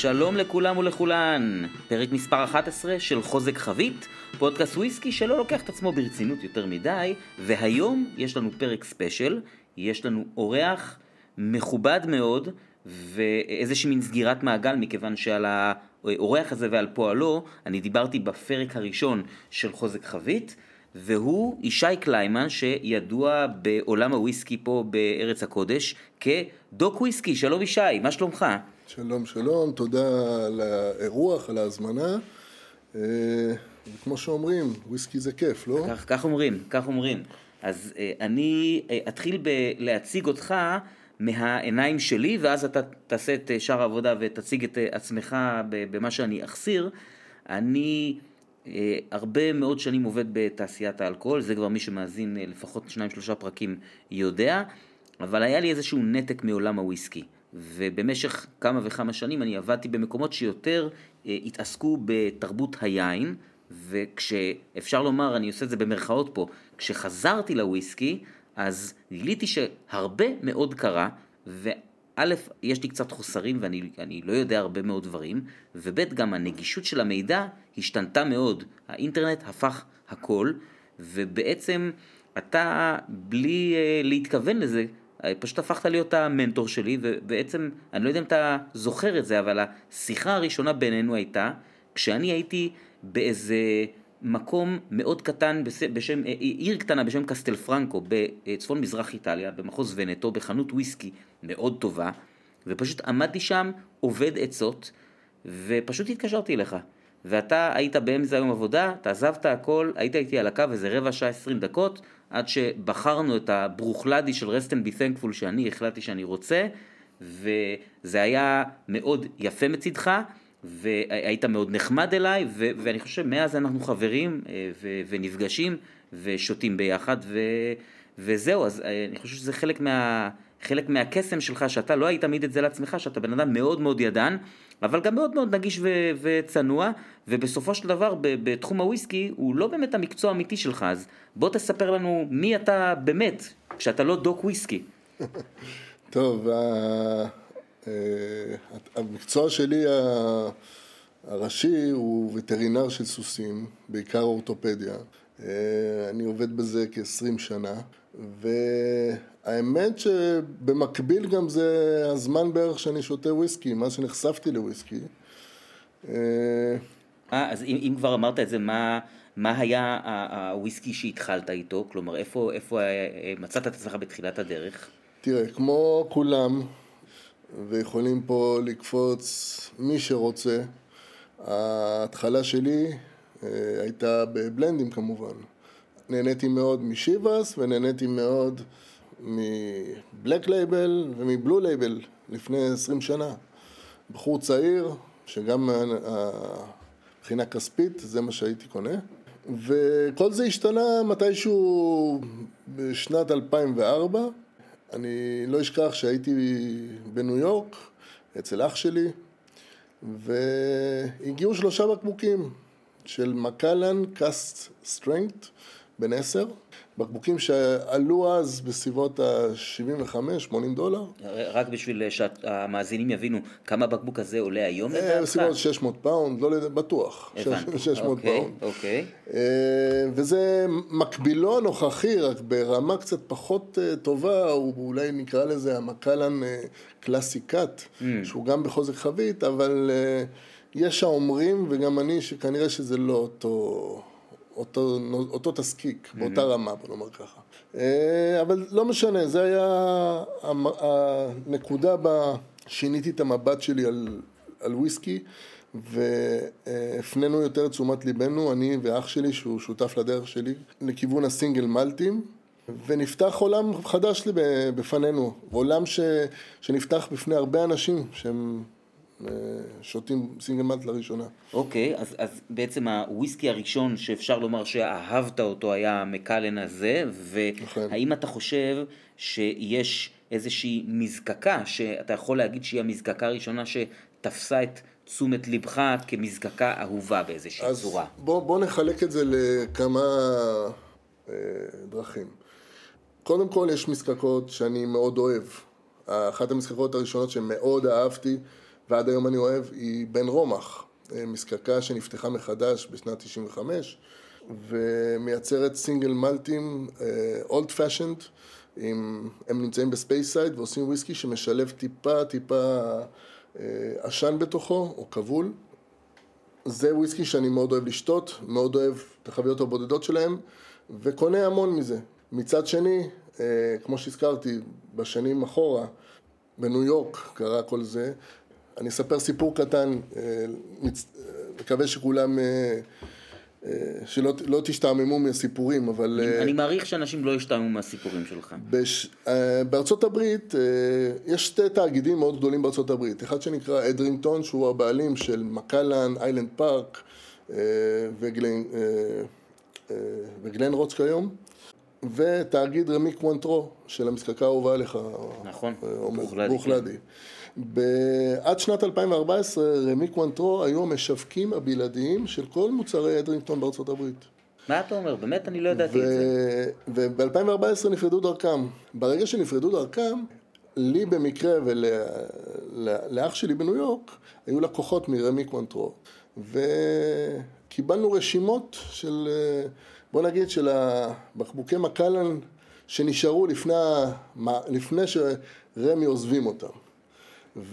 שלום לכולם ולכולן, פרק מספר 11 של חוזק חבית, פודקאסט וויסקי שלא לוקח את עצמו ברצינות יותר מדי, והיום יש לנו פרק ספיישל, יש לנו אורח מכובד מאוד, ואיזושהי מין סגירת מעגל, מכיוון שעל האורח הזה ועל פועלו, אני דיברתי בפרק הראשון של חוזק חבית, והוא ישי קליימן, שידוע בעולם הוויסקי פה בארץ הקודש כדוק וויסקי. שלום ישי, מה שלומך? שלום, שלום, תודה על האירוח, על ההזמנה. אה, כמו שאומרים, וויסקי זה כיף, לא? כך, כך אומרים, כך אומרים. אז אה, אני אה, אתחיל בלהציג אותך מהעיניים שלי, ואז אתה תעשה את שאר העבודה ותציג את עצמך במה שאני אחסיר. אני הרבה מאוד שנים עובד בתעשיית האלכוהול, זה כבר מי שמאזין לפחות שניים שלושה פרקים יודע, אבל היה לי איזשהו נתק מעולם הוויסקי. ובמשך כמה וכמה שנים אני עבדתי במקומות שיותר אה, התעסקו בתרבות היין, וכשאפשר לומר, אני עושה את זה במרכאות פה, כשחזרתי לוויסקי, אז גיליתי שהרבה מאוד קרה, וא', יש לי קצת חוסרים ואני לא יודע הרבה מאוד דברים, וב', גם הנגישות של המידע השתנתה מאוד. האינטרנט הפך הכל, ובעצם אתה, בלי uh, להתכוון לזה, אה, פשוט הפכת להיות המנטור שלי, ובעצם, אני לא יודע אם אתה זוכר את זה, אבל השיחה הראשונה בינינו הייתה, כשאני הייתי באיזה מקום מאוד קטן, בשם, אה, עיר קטנה בשם קסטל פרנקו, בצפון מזרח איטליה, במחוז ונטו, בחנות וויסקי מאוד טובה, ופשוט עמדתי שם, עובד עצות, ופשוט התקשרתי אליך. ואתה היית באמצע יום עבודה, אתה עזבת הכל, היית איתי על הקו איזה רבע שעה עשרים דקות, עד שבחרנו את הברוכלדי של and be thankful שאני החלטתי שאני רוצה, וזה היה מאוד יפה מצידך, והיית מאוד נחמד אליי, ו- ואני חושב שמאז אנחנו חברים אה, ו- ונפגשים ושותים ביחד, ו- וזהו, אז אה, אני חושב שזה חלק מה... חלק מהקסם שלך, שאתה לא היית תמיד את זה לעצמך, שאתה בן אדם מאוד מאוד ידען, אבל גם מאוד מאוד נגיש ו- וצנוע, ובסופו של דבר בתחום הוויסקי הוא לא באמת המקצוע האמיתי שלך, אז בוא תספר לנו מי אתה באמת, כשאתה לא דוק וויסקי. טוב, אה, המקצוע שלי הראשי הוא וטרינר של סוסים, בעיקר אורתופדיה. אה, אני עובד בזה כ-20 שנה, והאמת שבמקביל גם זה הזמן בערך שאני שותה וויסקי, מאז שנחשפתי לוויסקי. אה, אה, אז אם, אם כבר אמרת את זה, מה, מה היה הוויסקי שהתחלת איתו? כלומר, איפה, איפה אה, מצאת את עצמך בתחילת הדרך? תראה, כמו כולם, ויכולים פה לקפוץ מי שרוצה, ההתחלה שלי הייתה ב blendים כמובן. נהניתי מאוד משיבאס ונהניתי מאוד מ Black Label ומ Blue Label לפני עשרים שנה. בחור צעיר, שגם מבחינה כספית זה מה שהייתי קונה. וכל זה השתנה מתישהו בשנת 2004. אני לא אשכח שהייתי בניו יורק אצל אח שלי והגיעו שלושה בקבוקים של Macallan cask strength בן עשר, בקבוקים שעלו אז בסביבות ה-75-80 דולר. רק בשביל שהמאזינים יבינו כמה בקבוק הזה עולה היום אה, לדעתך? בסביבות 600 pound, לא יודע, בטוח. הבנתי, 600 אוקיי, pound. אוקיי. וזה מקבילו הנוכחי, רק ברמה קצת פחות אה, טובה, או אולי נקרא לזה ה Macallan Classic Cut, mm. שהוא גם בחוזק חבית, אבל יש האומרים, וגם אני, שכנראה שזה לא אותו... אותו, אותו תזקיק, mm-hmm. באותה רמה, בוא נאמר ככה. אה, אבל לא משנה, זה היה הנקודה בה שיניתי את המבט שלי על, על וויסקי, והפנינו יותר תשומת ליבנו, אני ואח שלי, שהוא שותף לדרך שלי, לכיוון הסינגל מלטים. ונפתח עולם חדש בפנינו, עולם ש, שנפתח בפני הרבה אנשים שהם שותים סינגל מלט לראשונה. אוקיי, okay, אז, אז בעצם הוויסקי הראשון שאפשר לומר שאהבת אותו היה המקלן הזה, והאם אתה חושב שיש איזושהי מזקקה, שאתה יכול להגיד שהיא המזקקה הראשונה שתפסה את תשומת לבך כמזקקה אהובה באיזושהי אז צורה? אז בוא, בוא נחלק את זה לכמה אה, דרכים. קודם כל יש מזקקות שאני מאוד אוהב. אחת המזקקות הראשונות שמאוד אהבתי ועד היום אני אוהב, היא בן רומח, מזקקה שנפתחה מחדש בשנת 95, ומייצרת single maltים old fashioned, הם נמצאים ב Speyside ועושים וויסקי שמשלב טיפה טיפה עשן בתוכו, או כבול. זה וויסקי שאני מאוד אוהב לשתות, מאוד אוהב את החוויות הבודדות שלהם, וקונה המון מזה. מצד שני, אה, כמו שהזכרתי, בשנים אחורה, בניו יורק קרה כל זה. אני אספר סיפור קטן, אה, מקווה שכולם, אה, שלא לא תשתעממו מהסיפורים, אבל... אני, אני מעריך שאנשים לא ישתעממו מהסיפורים שלך. בש, בארצות הברית, יש שתי תאגידים מאוד גדולים בארצות הברית. אחד שנקרא אדרינגטון, שהוא הבעלים של מקלן, איילנד פארק וגלן, וגלן רוץ כיום. ותאגיד רמי קוונטרו של המזקקה האהובה עליך, נכון, ברוכלדי. עד שנת 2014 רמי קוונטרו היו המשווקים הבלעדיים של כל מוצרי אדרינגטון בארצות הברית. מה אתה אומר? באמת אני לא ידעתי את זה. וב-2014 נפרדו דרכם. ברגע שנפרדו דרכם, לי במקרה ולאח שלי בניו יורק, היו לקוחות מרמי קוונטרו. וקיבלנו רשימות של... בוא נגיד של הבקבוקי מקלן שנשארו לפני, לפני שרמי עוזבים אותם.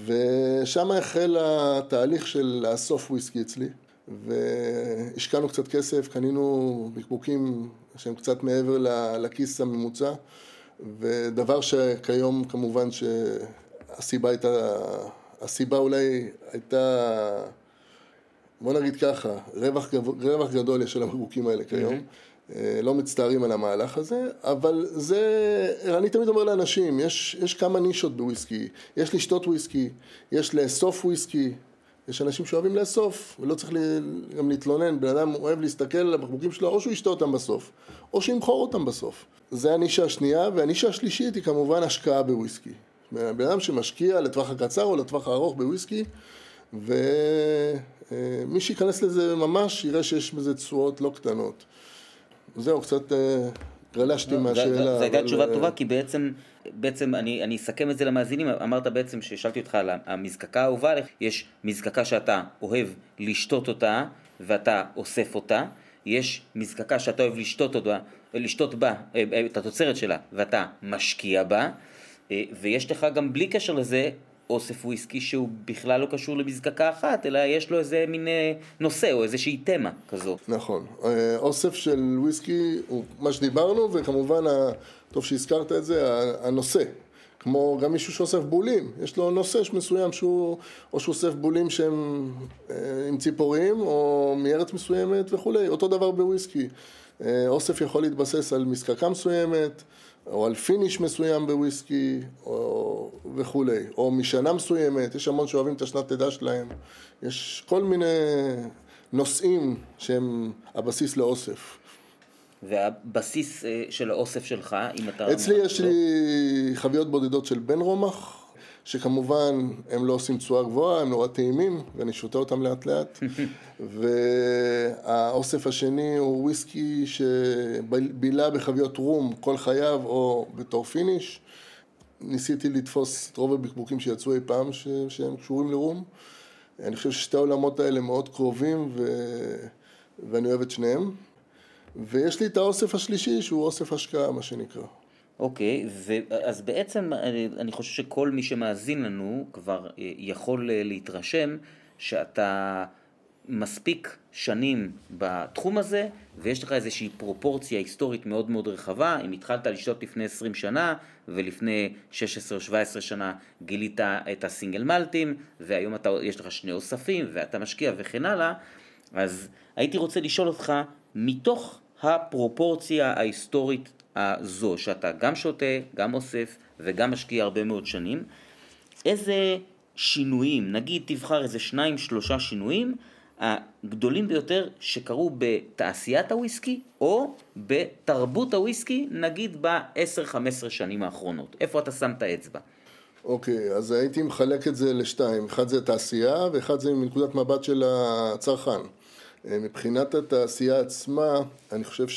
ושם החל התהליך של לאסוף וויסקי אצלי, והשקענו קצת כסף, קנינו בקבוקים שהם קצת מעבר לכיס הממוצע, ודבר שכיום כמובן שהסיבה הייתה, הסיבה אולי הייתה בוא נגיד ככה, רווח, רווח גדול יש על הבקבוקים האלה כיום. Mm-hmm. לא מצטערים על המהלך הזה, אבל זה, אני תמיד אומר לאנשים, יש, יש כמה נישות בוויסקי, יש לשתות וויסקי, יש לאסוף וויסקי, יש אנשים שאוהבים לאסוף, ולא צריך גם להתלונן, בן אדם אוהב להסתכל על הבקבוקים שלו, או שהוא ישתה אותם בסוף, או שימכור אותם בסוף. זה הנישה השנייה, והנישה השלישית היא כמובן השקעה בוויסקי. בן אדם שמשקיע לטווח הקצר או לטווח הארוך בוויסקי, ו... אה, מי שייכנס לזה ממש יראה שיש בזה תשואות לא קטנות. זהו, קצת אה, גלשתי מהשאלה. זו הייתה תשובה אה, טובה, כי בעצם, בעצם אני, אני אסכם את זה למאזינים, אמרת בעצם, ששאלתי אותך על המזקקה האהובה עליך, יש מזקקה שאתה אוהב לשתות אותה, ואתה אוסף אותה, יש מזקקה שאתה אוהב לשתות אותה, לשתות בה, את התוצרת שלה, ואתה משקיע בה, ויש לך גם בלי קשר לזה אוסף וויסקי שהוא בכלל לא קשור למזקקה אחת, אלא יש לו איזה מין אה, נושא או איזושהי תמה כזו. נכון. אה, אוסף של וויסקי הוא מה שדיברנו, וכמובן, טוב שהזכרת את זה, הנושא. כמו גם מישהו שאוסף בולים, יש לו נושא מסוים שהוא, או שהוא אוסף בולים שהם אה, עם ציפורים, או מארץ מסוימת וכולי, אותו דבר בוויסקי. אוסף יכול להתבסס על מזקקה מסוימת, או על finish מסוים בוויסקי או... וכולי, או משנה מסוימת, יש המון שאוהבים את השנת לידה שלהם, יש כל מיני נושאים שהם הבסיס לאוסף. והבסיס אה, של האוסף שלך, אם אתה... אצלי יש לי חוויות בודדות של Benromach, שכמובן הם לא עושים תשואה גבוהה, הם נורא טעימים, ואני שותה אותם לאט לאט. והאוסף השני הוא וויסקי שבילה בחביות רום כל חייו, או בתור finish. ניסיתי לתפוס את רוב הבקבוקים שיצאו אי פעם ש... שהם קשורים לרום. אני חושב ששתי העולמות האלה מאוד קרובים ו... ואני אוהב את שניהם. ויש לי את האוסף השלישי שהוא אוסף השקעה, מה שנקרא. אוקיי, אז בעצם אני חושב שכל מי שמאזין לנו כבר אה, יכול אה, להתרשם שאתה מספיק שנים בתחום הזה ויש לך איזושהי פרופורציה היסטורית מאוד מאוד רחבה, אם התחלת לשתות לפני 20 שנה ולפני 16 או 17 שנה גילית את הסינגל מלטים והיום אתה, יש לך שני אוספים ואתה משקיע וכן הלאה, אז הייתי רוצה לשאול אותך מתוך הפרופורציה ההיסטורית הזו, שאתה גם שותה, גם אוסף וגם משקיע הרבה מאוד שנים, איזה שינויים, נגיד תבחר איזה שניים שלושה שינויים, הגדולים ביותר שקרו בתעשיית הוויסקי או בתרבות הוויסקי, נגיד ב-10-15 שנים האחרונות. איפה אתה שם את האצבע? אוקיי, okay, אז הייתי מחלק את זה לשתיים. אחד זה תעשייה ואחד זה מנקודת מבט של הצרכן. אה, מבחינת התעשייה עצמה, אני חושב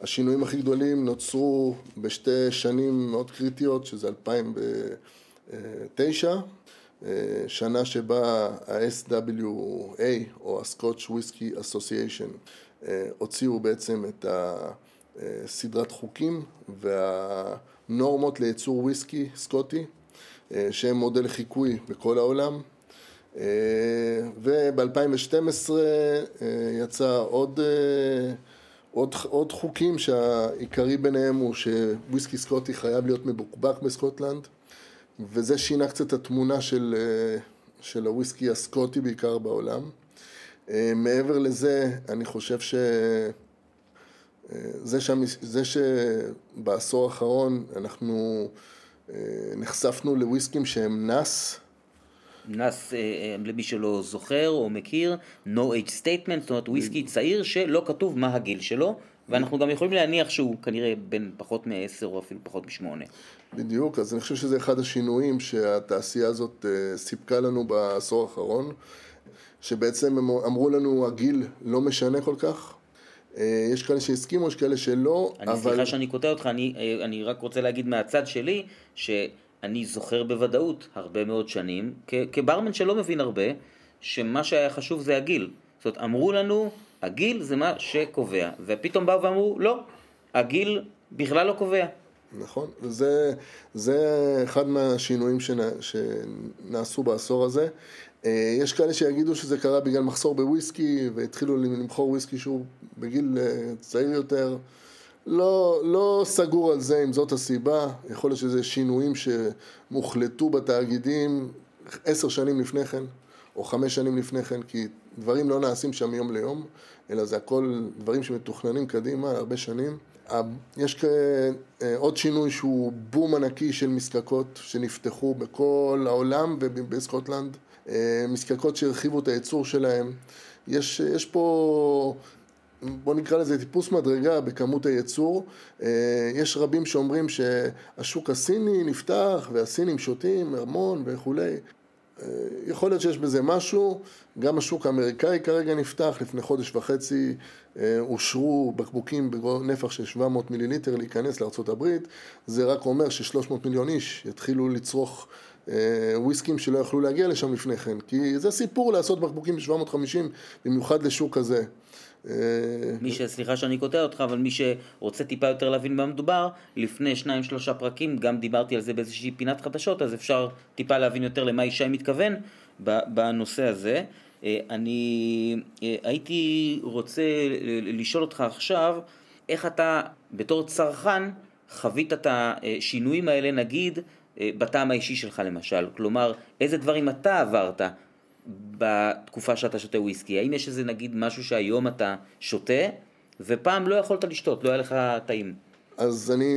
שהשינויים הכי גדולים נוצרו בשתי שנים מאוד קריטיות, שזה 2009 שנה שבה ה-SWA, או ה-Scotch Whisky Association, הוציאו בעצם את הסדרת חוקים והנורמות לייצור וויסקי סקוטי, שהם מודל לחיקוי בכל העולם. וב-2012 יצא עוד, עוד, עוד חוקים שהעיקרי ביניהם הוא שוויסקי סקוטי חייב להיות מבוקבק בסקוטלנד וזה שינה קצת את התמונה של, של הוויסקי הסקוטי בעיקר בעולם. מעבר לזה, אני חושב ש... זה, שהמס... זה שבעשור האחרון אנחנו נחשפנו לוויסקים שהם נאס, נס, אה, אה, למי שלא זוכר או מכיר, no age statement, זאת אומרת וויסקי צעיר שלא כתוב מה הגיל שלו, ואנחנו גם יכולים להניח שהוא כנראה בין פחות מ-10 או אפילו פחות משמונה. בדיוק, אז אני חושב שזה אחד השינויים שהתעשייה הזאת אה, סיפקה לנו בעשור האחרון, שבעצם הם אמרו לנו הגיל לא משנה כל כך. יש כאלה שהסכימו, יש כאלה שלא, אני אבל... סליחה שאני קוטע אותך, אני, אני רק רוצה להגיד מהצד שלי, ש... אני זוכר בוודאות הרבה מאוד שנים, כברמן שלא מבין הרבה, שמה שהיה חשוב זה הגיל. זאת אומרת, אמרו לנו, הגיל זה מה שקובע, ופתאום באו ואמרו, לא, הגיל בכלל לא קובע. נכון, זה, זה אחד מהשינויים שנע, שנעשו בעשור הזה. אה, יש כאלה שיגידו שזה קרה בגלל מחסור בוויסקי, והתחילו למכור וויסקי שהוא בגיל אה, צעיר יותר. לא, לא סגור על זה אם זאת הסיבה, יכול להיות שזה שינויים שמוחלטו בתאגידים עשר שנים לפני כן, או חמש שנים לפני כן, כי דברים לא נעשים שם מיום ליום, אלא זה הכל דברים שמתוכננים קדימה הרבה שנים. יש אה, עוד שינוי שהוא בום ענקי של מזקקות שנפתחו בכל העולם ובסקוטלנד, אה, מזקקות שהרחיבו את הייצור שלהם. יש, יש פה בוא נקרא לזה טיפוס מדרגה בכמות הייצור. אה, יש רבים שאומרים שהשוק הסיני נפתח והסינים שותים המון וכולי. אה, יכול להיות שיש בזה משהו, גם השוק האמריקאי כרגע נפתח, לפני חודש וחצי אה, אושרו בקבוקים בנפח של 700 מיליליטר להיכנס לארה"ב, זה רק אומר ש-300 מיליון איש יתחילו לצרוך וויסקים שלא יכלו להגיע לשם לפני כן, כי זה סיפור לעשות בקבוקים ב-750, במיוחד לשוק כזה. מי ש... סליחה שאני קוטע אותך, אבל מי שרוצה טיפה יותר להבין במה מדובר, לפני שניים שלושה פרקים, גם דיברתי על זה באיזושהי פינת חדשות, אז אפשר טיפה להבין יותר למה ישי מתכוון בנושא הזה. אה, אני אה, הייתי רוצה לשאול אותך עכשיו, איך אתה בתור צרכן חווית את השינויים האלה, נגיד, אה, בטעם האישי שלך למשל, כלומר, איזה דברים אתה עברת בתקופה שאתה שותה וויסקי? האם יש איזה נגיד משהו שהיום אתה שותה ופעם לא יכולת לשתות, לא היה לך טעים? אז אני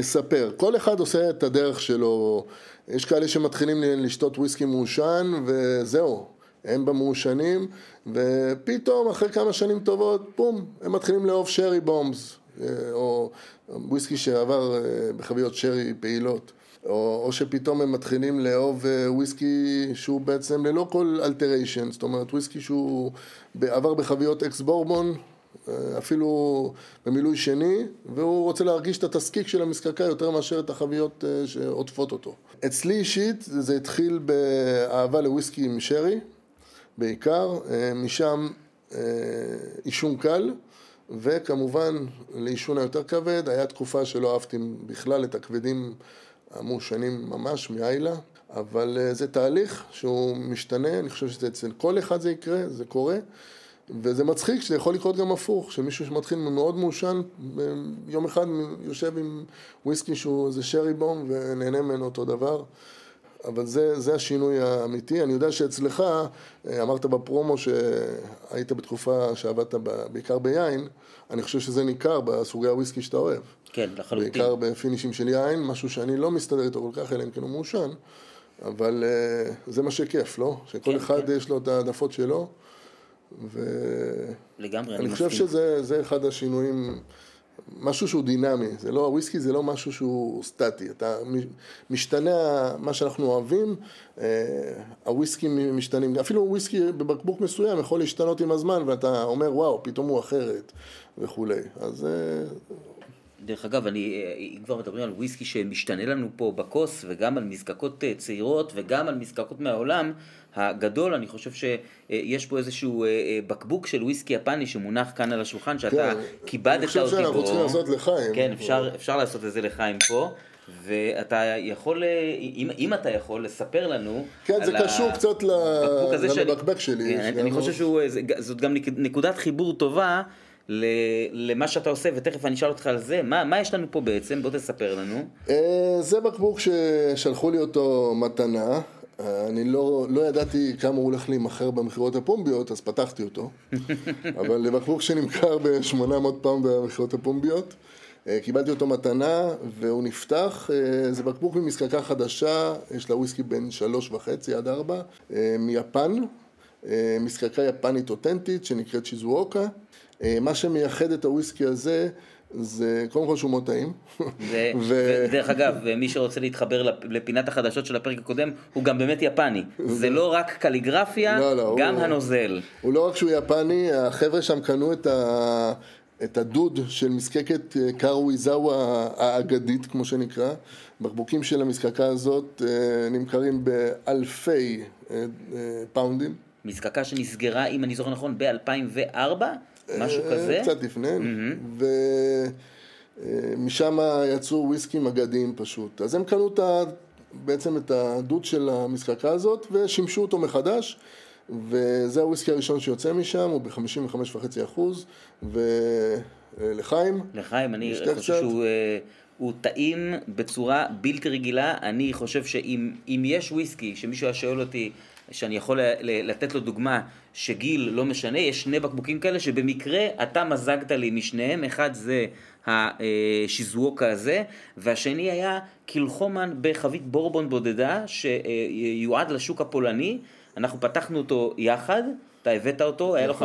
אספר. כל אחד עושה את הדרך שלו. יש כאלה שמתחילים לשתות וויסקי מעושן וזהו, הם במעושנים, ופתאום אחרי כמה שנים טובות, בום, הם מתחילים לאהוב שרי בומס, אה, או וויסקי שעבר אה, בחביות sherry פעילות. או, או שפתאום הם מתחילים לאהוב אה, וויסקי שהוא בעצם ללא כל alteration, זאת אומרת וויסקי שהוא עבר בחביות ex bourbon, אה, אפילו במילוי שני, והוא רוצה להרגיש את התזקיק של המזקקה יותר מאשר את החביות אה, שעוטפות אותו. אצלי אישית זה התחיל באהבה לוויסקי עם sherry, בעיקר, משם עישון קל. וכמובן לעישון היותר כבד, היה תקופה שלא אהבתי בכלל את הכבדים המעושנים ממש מאיילה, אבל אה, זה תהליך שהוא משתנה, אני חושב שזה אצל כל אחד זה יקרה, זה קורה, וזה מצחיק שזה יכול לקרות גם הפוך, שמישהו שמתחיל מאוד מעושן, יום אחד יושב עם וויסקי שהוא איזה שרי בום ונהנה ממנו אותו דבר. אבל זה, זה השינוי האמיתי. אני יודע שאצלך, אה, אמרת בפרומו שהיית בתקופה שעבדת בעיקר ביין, אני חושב שזה ניכר בסוגי הוויסקי שאתה אוהב. כן, לחלוטין. בעיקר בפינישים של יין, משהו שאני לא מסתדר איתו כל כך, אלא אם כן הוא מעושן, אבל uh, זה מה שכיף, לא? שכל כן, אחד כן. יש לו את העדפות שלו, ו... לגמרי, אני מסכים. אני חושב שזה אחד השינויים, משהו שהוא דינמי, זה לא, הוויסקי זה לא משהו שהוא סטטי, אתה משתנה מה שאנחנו אוהבים, uh, הוויסקי משתנים, אפילו וויסקי בבקבוק מסוים יכול להשתנות עם הזמן, ואתה אומר וואו, פתאום הוא אחרת וכולי, אז... דרך אגב, אני, אם כבר מדברים על וויסקי שמשתנה לנו פה בכוס, וגם על מזקקות צעירות, וגם על מזקקות מהעולם הגדול, אני חושב שיש פה איזשהו בקבוק של וויסקי יפני שמונח כאן על השולחן, שאתה כן, כיבדת אותי בו. אני חושב שאנחנו צריכים לעשות לחיים. כן, אפשר, אפשר לעשות את זה לחיים פה. ואתה יכול, אם, אם אתה יכול, לספר לנו כן, זה קשור קצת לבקבק שלי. כן, אני חושב שזאת גם נקודת חיבור טובה למה שאתה עושה, ותכף אני אשאל אותך על זה. מה, מה יש לנו פה בעצם? בוא תספר לנו. אה, זה בקבוק ששלחו לי אותו מתנה. אני לא, לא ידעתי כמה הוא הולך להימכר במכירות הפומביות, אז פתחתי אותו. אבל לבקבוק שנמכר ב-800 פעם במכירות הפומביות. אה, קיבלתי אותו מתנה והוא נפתח, אה, זה בקבוק ממזקקה חדשה, יש לה וויסקי בין שלוש וחצי עד ארבע, מיפן, מזקקה יפנית אותנטית שנקראת שיזואוקה. מה שמייחד את הוויסקי הזה זה קודם כל שהוא מאוד טעים. ודרך אגב, מי שרוצה להתחבר לפינת החדשות של הפרק הקודם, הוא גם באמת יפני. זה לא רק קליגרפיה, לא, לא, גם הנוזל. הוא לא רק שהוא יפני, החבר'ה שם קנו את ה... את הדוד של מזקקת אה, קארו איזאווה האגדית, כמו שנקרא. בקבוקים של המזקקה הזאת אה, נמכרים באלפי אה, פאונדים. מזקקה שנסגרה, אם אני זוכר נכון, ב-2004? משהו כזה? קצת לפני. Mm-hmm. ומשם יצאו וויסקים אגדיים פשוט. אז הם קנו את ה... בעצם את הדוד של המזקקה הזאת ושימשו אותו מחדש. וזה הוויסקי הראשון שיוצא משם, הוא ב-55.5 אחוז, ולחיים. לחיים, אני חושב שהוא אה, הוא טעים בצורה בלתי רגילה. אני חושב שאם יש וויסקי, שמישהו היה שואל אותי, שאני יכול לתת לו דוגמה שגיל לא משנה, יש שני בקבוקים כאלה שבמקרה אתה מזגת לי משניהם, אחד זה השיזווקה הזה, והשני היה קילחומן בחבית בורבון בודדה שיועד לשוק הפולני. אנחנו פתחנו אותו יחד, אתה הבאת אותו, היה לו 59.9%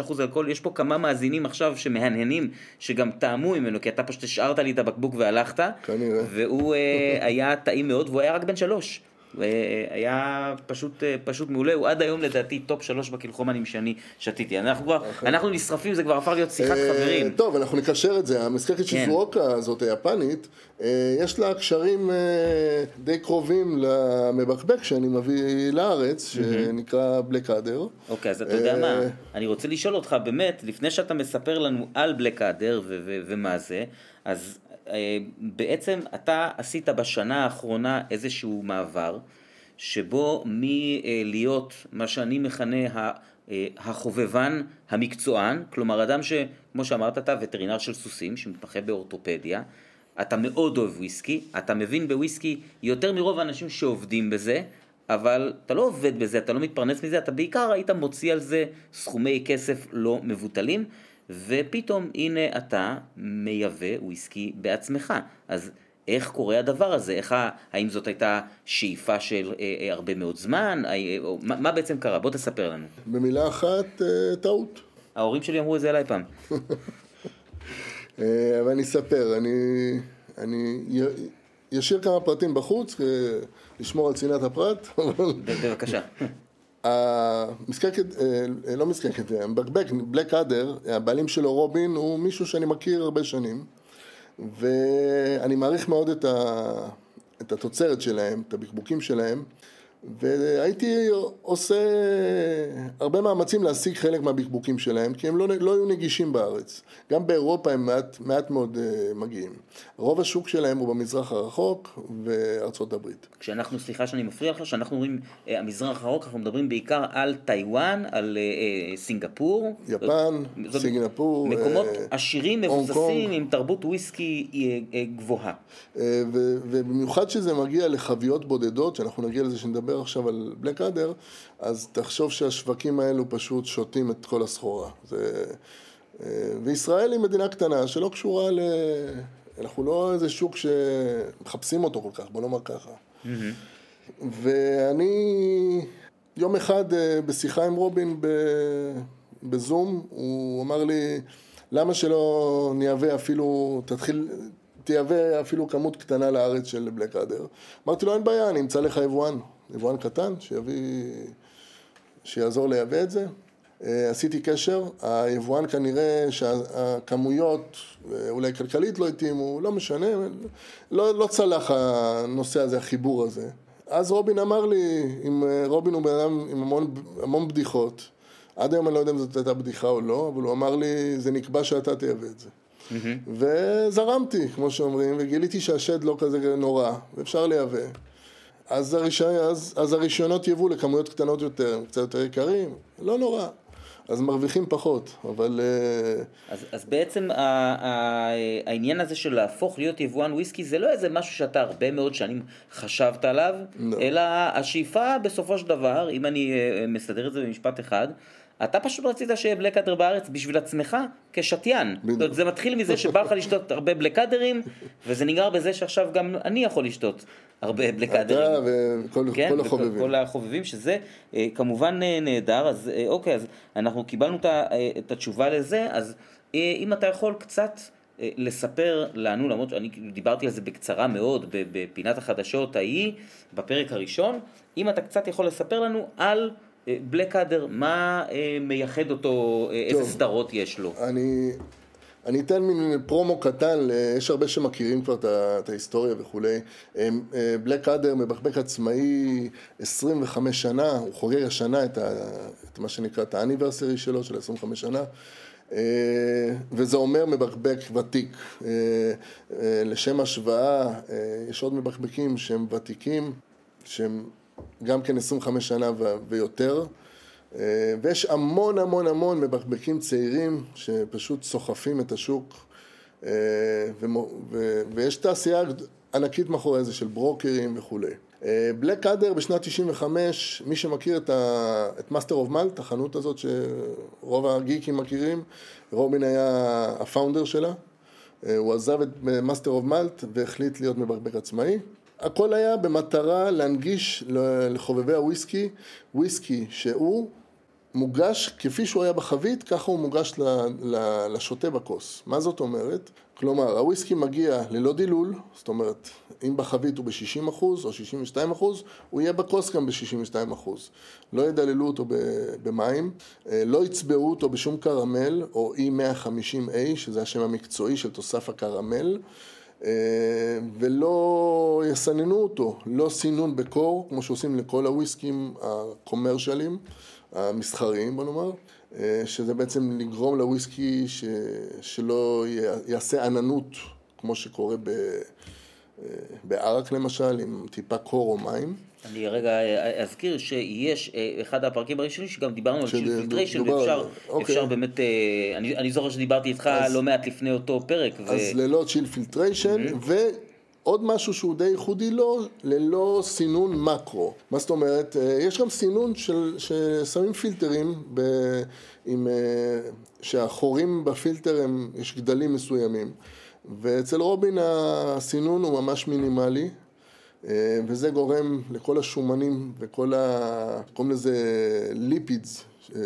נכון. אלכוהול, יש פה כמה מאזינים עכשיו שמהנהנים, שגם טעמו ממנו, כי אתה פשוט השארת לי את הבקבוק והלכת. כנראה. והוא אה, היה טעים מאוד, והוא היה רק בן שלוש. היה פשוט, פשוט מעולה, הוא עד היום לדעתי top שלוש ב Kilchomanים שאני שתיתי. אנחנו כבר, okay. אנחנו נשרפים, זה כבר הפך להיות שיחת אה, חברים. טוב, אנחנו נקשר את זה, המזכרת כן. שיזואוקה הזאת, היפנית, אה, יש לה קשרים אה, די קרובים למבקבק שאני מביא לארץ, שנקרא Blackadder. אוקיי, אז אתה יודע מה, אני רוצה לשאול אותך באמת, לפני שאתה מספר לנו על בלקאדר ומה זה, אז אה, בעצם אתה עשית בשנה האחרונה איזשהו מעבר, שבו מלהיות מה שאני מכנה אה, החובבן המקצוען, כלומר אדם שכמו שאמרת אתה וטרינר של סוסים שמתמחה באורתופדיה, אתה מאוד אוהב וויסקי, אתה מבין בוויסקי יותר מרוב האנשים שעובדים בזה, אבל אתה לא עובד בזה, אתה לא מתפרנס מזה, אתה בעיקר היית מוציא על זה סכומי כסף לא מבוטלים, ופתאום הנה אתה מייבא וויסקי בעצמך. אז איך קורה הדבר הזה? איך, האם זאת הייתה שאיפה של אה, אה, הרבה מאוד זמן? אה, או, מה, מה בעצם קרה? בוא תספר לנו. במילה אחת, אה, טעות. ההורים שלי אמרו את זה אליי פעם. אה, אבל אני אספר, אני, אני ישאיר כמה פרטים בחוץ, אה, לשמור על צנעת הפרט. בבקשה. המזקקת, אה, לא מזקקת, בקבק, בלק אדר, הבעלים שלו רובין, הוא מישהו שאני מכיר הרבה שנים ואני מעריך מאוד את, ה, את התוצרת שלהם, את הבקבוקים שלהם והייתי עושה הרבה מאמצים להשיג חלק מהבקבוקים שלהם, כי הם לא, לא היו נגישים בארץ. גם באירופה הם מעט, מעט מאוד uh, מגיעים. רוב השוק שלהם הוא במזרח הרחוק וארצות הברית. כשאנחנו, סליחה שאני מפריע לך, כשאנחנו אומרים uh, המזרח הרחוק, אנחנו מדברים בעיקר על טיוואן, על uh, סינגפור. יפן, זאת, סינגפור. מקומות uh, עשירים, מבוססים, עם תרבות וויסקי uh, uh, גבוהה. Uh, ובמיוחד שזה מגיע לחביות בודדות, שאנחנו נגיע לזה שנדבר מדבר עכשיו על בלק אדר, אז תחשוב שהשווקים האלו פשוט שותים את כל הסחורה. זה... אה, וישראל היא מדינה קטנה שלא קשורה ל... אנחנו לא איזה שוק שמחפשים אותו כל כך, בוא נאמר ככה. Mm-hmm. ואני יום אחד אה, בשיחה עם רובין בזום, הוא אמר לי, למה שלא נייבא אפילו, תתחיל, תייבא אפילו כמות קטנה לארץ של בלק אדר. אמרתי לו, אין בעיה, אני אמצא לך יבואן. יבואן קטן, שיביא, שיעזור לייבא את זה. אה, עשיתי קשר, היבואן כנראה שהכמויות אולי כלכלית לא התאימו, לא משנה, לא, לא צלח הנושא הזה, החיבור הזה. אז רובין אמר לי, אם רובין הוא בן אדם עם המון, המון בדיחות, עד היום אני לא יודע אם זאת הייתה בדיחה או לא, אבל הוא אמר לי, זה נקבע שאתה תייבא את זה. Mm-hmm. וזרמתי, כמו שאומרים, וגיליתי שהשד לא כזה נורא, ואפשר לייבא. אז, הריש... אז, אז הרישיונות יבוא לכמויות קטנות יותר, קצת יותר יקרים, לא נורא. אז מרוויחים פחות, אבל... אה, אז, אז בעצם ה, ה, העניין הזה של להפוך להיות יבואן וויסקי זה לא איזה משהו שאתה הרבה מאוד שנים חשבת עליו, לא. אלא השאיפה בסופו של דבר, אם אני אה, מסדר את זה במשפט אחד, אתה פשוט רצית שיהיה בלקאדר בארץ בשביל עצמך כשתיין. זאת אומרת, זה מתחיל מזה שבא לך לשתות הרבה בלקאדרים, וזה נגמר בזה שעכשיו גם אני יכול לשתות הרבה בלקאדרים. אתה וכל כן, החובבים. וכל החובבים, שזה אה, כמובן אה, נהדר. אז אה, אוקיי, אז אנחנו קיבלנו את התשובה לזה, אז אם אתה יכול קצת... לספר לנו, למרות שאני דיברתי על זה בקצרה מאוד בפינת החדשות ההיא, בפרק הראשון, אם אתה קצת יכול לספר לנו על בלקאדר, מה אה, מייחד אותו, אה, איזה סדרות יש לו? אני, אני אתן מין פרומו קטן, יש הרבה שמכירים כבר את ההיסטוריה וכולי. בלקאדר אה, מבחבק עצמאי 25 שנה, הוא חוגג השנה את, ה, את מה שנקרא את האניברסרי שלו, של 25 שנה. וזה אומר מבחבק ותיק. לשם השוואה, יש עוד מבחבקים שהם ותיקים, שהם גם כן 25 שנה ויותר. אה, ויש המון המון המון מבקבקים צעירים שפשוט סוחפים את השוק אה, ויש תעשייה ענקית מאחורי זה של ברוקרים וכולי. Blackadder בשנת 95, מי שמכיר את Master of Malt, החנות הזאת שרוב ה geekים מכירים, רובין היה ה founder שלה, אה, הוא עזב את Master of Malt והחליט להיות מבקבק עצמאי. הכל היה במטרה להנגיש לחובבי הוויסקי, וויסקי שהוא מוגש כפי שהוא היה בחבית, ככה הוא מוגש לשוטה בכוס. מה זאת אומרת? כלומר, הוויסקי מגיע ללא דילול, זאת אומרת, אם בחבית הוא ב-60% או 62%, הוא יהיה בכוס גם ב-62%. לא ידללו אותו במים, אה, לא יצבעו אותו בשום קרמל, או E150A, שזה השם המקצועי של תוסף הקרמל. אה, ולא יסננו אותו, לא סינון בקור, כמו שעושים לכל הוויסקים הקומרשלים, המסחריים בוא נאמר, אה, שזה בעצם לגרום לוויסקי ש... שלא יעשה עננות, כמו שקורה ב... אה, בערק למשל, עם טיפה קור או מים. אני רגע אזכיר שיש אחד הפרקים הראשונים שגם דיברנו על שיל פילטריישן ואפשר אוקיי. באמת, אני, אני זוכר שדיברתי איתך אז, לא מעט לפני אותו פרק. אז ו... ללא שיל פילטריישן mm-hmm. ועוד משהו שהוא די ייחודי לו, ללא סינון מקרו. מה זאת אומרת? יש גם סינון של, ששמים פילטרים ב, עם, שהחורים בפילטר הם, יש גדלים מסוימים. ואצל רובין הסינון הוא ממש מינימלי, אה, וזה גורם לכל השומנים וכל ה... קוראים לזה ליפידס, אה,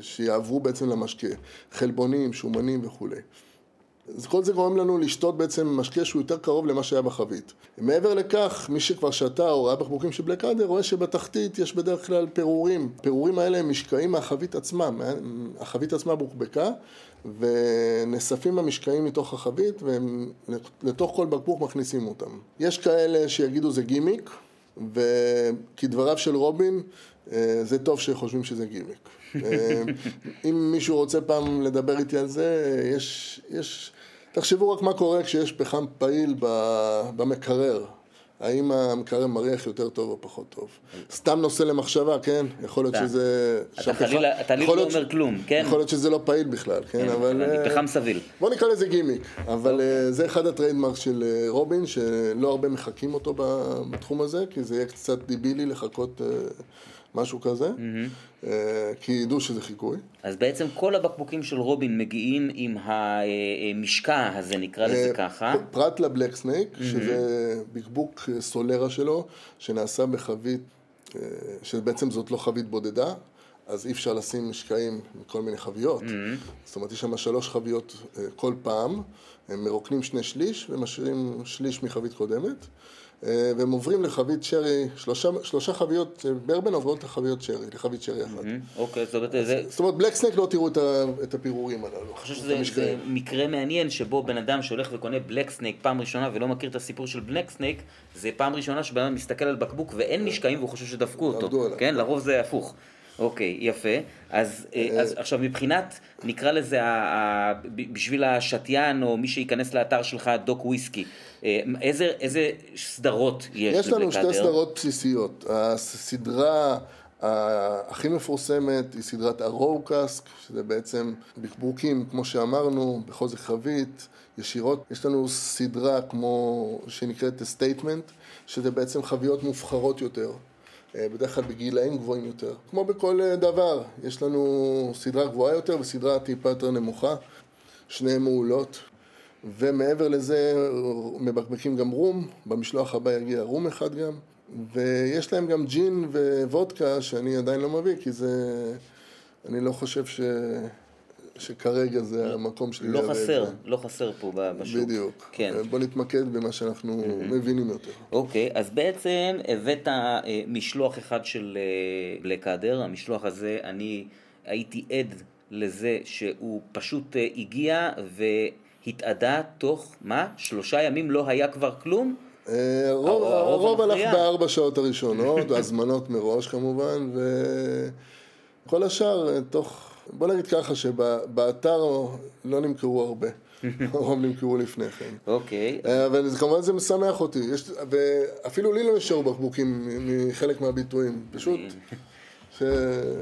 שיעברו בעצם למשקה, חלבונים, שומנים וכולי. כל זה גורם לנו לשתות בעצם משקה שהוא יותר קרוב למה שהיה בחבית. מעבר לכך, מי שכבר שתה או ראה בקבוקים של בלק אדר, רואה שבתחתית יש בדרך כלל פירורים. פירורים האלה הם משקעים מהחבית עצמה, החבית עצמה בוחבקה, ונאספים המשקעים מתוך החבית, ולתוך כל בקבוק מכניסים אותם. יש כאלה שיגידו זה גימיק, וכדבריו של רובין, אה, זה טוב שחושבים שזה גימיק. אה, אם מישהו רוצה פעם לדבר איתי על זה, יש, יש תחשבו רק מה קורה כשיש פחם פעיל במקרר. האם המקרר מריח יותר טוב או פחות טוב. סתם נושא למחשבה, כן? יכול להיות שזה... אתה חלילה לא אומר כלום, כן? יכול להיות שזה לא פעיל בכלל, כן? כן אבל... אה, פחם סביל. בוא נקרא לזה גימיק. אבל אוקיי. אה, זה אחד ה trademark של אה, רובין, שלא הרבה מחקים אותו בתחום הזה, כי זה יהיה קצת דיבילי לחכות משהו כזה, mm-hmm. כי ידעו שזה חיקוי. אז בעצם כל הבקבוקים של רובין מגיעים עם המשקע הזה, נקרא לזה ככה. פרט לבלק סנייק, mm-hmm. שזה בקבוק סולרה שלו, שנעשה בחבית, שבעצם זאת לא חבית בודדה. אז אי אפשר לשים משקעים מכל מיני חביות. זאת אומרת, יש שם שלוש חביות אה, כל פעם, הם מרוקנים שני שליש ומשאירים שליש מחבית קודמת. אה, והם עוברים לחבית שרי, שלושה, שלושה חביות, אה, ברבן עוברות לחביות שרי, לחבית שרי אחת. אוקיי, זאת אומרת, זה... זאת אומרת, Black Snake לא תראו את, ה, את הפירורים הללו. אני חושב שזה. זה מקרה מעניין שבו בן אדם שהולך וקונה Black Snake פעם ראשונה ולא מכיר את הסיפור של Black Snake, זה פעם ראשונה שבן אדם מסתכל על בקבוק ואין משקעים והוא חושב שדפקו אותו. כן, לרוב זה הפוך. אוקיי, יפה. אז, אה, אז עכשיו מבחינת, נקרא לזה, ה- ה- בשביל השתיין או מי שייכנס לאתר שלך, דוק וויסקי, אה, איזה, איזה סדרות יש יש לנו שתי? סדרות בסיסיות. הסדרה הכי מפורסמת היא סדרת ה Raw Cask, שזה בעצם בקבוקים, כמו שאמרנו, בחוזק חבית, ישירות. יש לנו סדרה כמו, שנקראת Statement, שזה בעצם חביות מובחרות יותר. אה, בדרך כלל בגילאים גבוהים יותר. כמו בכל אה, דבר, יש לנו סדרה גבוהה יותר וסדרה טיפה יותר נמוכה, שניהן מעולות. ומעבר לזה מבקבקים גם רום, במשלוח הבא יגיע רום אחד גם, ויש להם גם ג'ין ווודקה שאני עדיין לא מביא, כי זה... אני לא חושב ש... שכרגע זה המקום שלי. לא חסר. לא חסר פה בשוק. בדיוק. כן. בוא נתמקד במה שאנחנו מבינים יותר. אוקיי, אז בעצם הבאת אה, משלוח אחד של אה, בלק אדר, המשלוח הזה, אני הייתי עד לזה שהוא פשוט אה, הגיע והתאדה תוך, מה? שלושה ימים לא היה כבר כלום? הרוב, הלך. בארבע שעות הראשונות, הזמנות מראש כמובן, וכל השאר תוך, בוא נגיד ככה שבאתר לא נמכרו הרבה, הרוב נמכרו לפני כן. אוקיי, אה, אבל זה- כמובן זה משמח אותי, יש, ואפילו לי לא נשארו בקבוקים מחלק מהביטויים, פשוט, ש...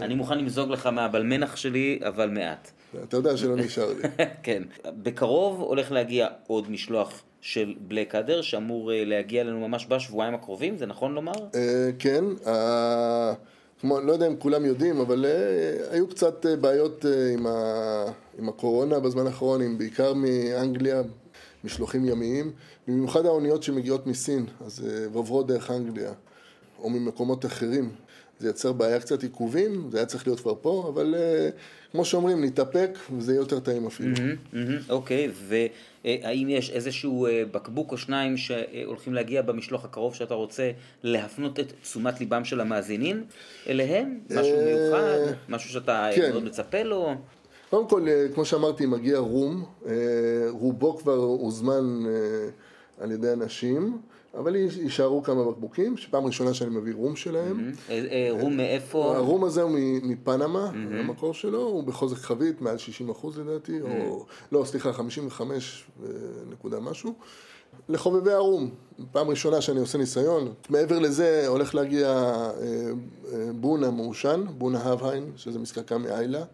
אני מוכן למזוג לך מהבלמנח שלי, אבל מעט. אתה יודע שלא נשאר לי. כן. בקרוב הולך להגיע עוד משלוח של בלק אדר, שאמור אה, להגיע לנו ממש בשבועיים הקרובים, זה נכון לומר? אה, כן, כמו, לא יודע אם כולם יודעים, אבל אה, היו קצת אה, בעיות אה, עם, ה, עם הקורונה בזמן האחרון, עם, בעיקר מאנגליה, משלוחים ימיים, במיוחד האוניות שמגיעות מסין, אז אה, ועוברות דרך אנגליה, או ממקומות אחרים. זה יצר בעיה קצת עיכובים, זה היה צריך להיות כבר פה, אבל אה, כמו שאומרים, נתאפק, וזה יהיה יותר טעים אפילו. אוקיי, והאם יש איזשהו אה, בקבוק או שניים שהולכים להגיע במשלוח הקרוב שאתה רוצה להפנות את תשומת ליבם של המאזינים אליהם? משהו אה, מיוחד? משהו שאתה אה, כן. מאוד מצפה לו? קודם כל, כמו שאמרתי, מגיע רום, רובו כבר הוזמן על ידי אנשים, אבל יישארו כמה בקבוקים, שפעם ראשונה שאני מביא רום שלהם. אה, אה, רום מאיפה? הרום הזה הוא מפנמה, המקור שלו, הוא בחוזק חבית, מעל 60 אחוז לדעתי, או, לא, סליחה, 55 אה, נקודה משהו. לחובבי הרום, פעם ראשונה שאני עושה ניסיון. מעבר לזה הולך להגיע אה, אה, בונה מעושן, בונה הבהיין, שזה מזקקה מאיילה,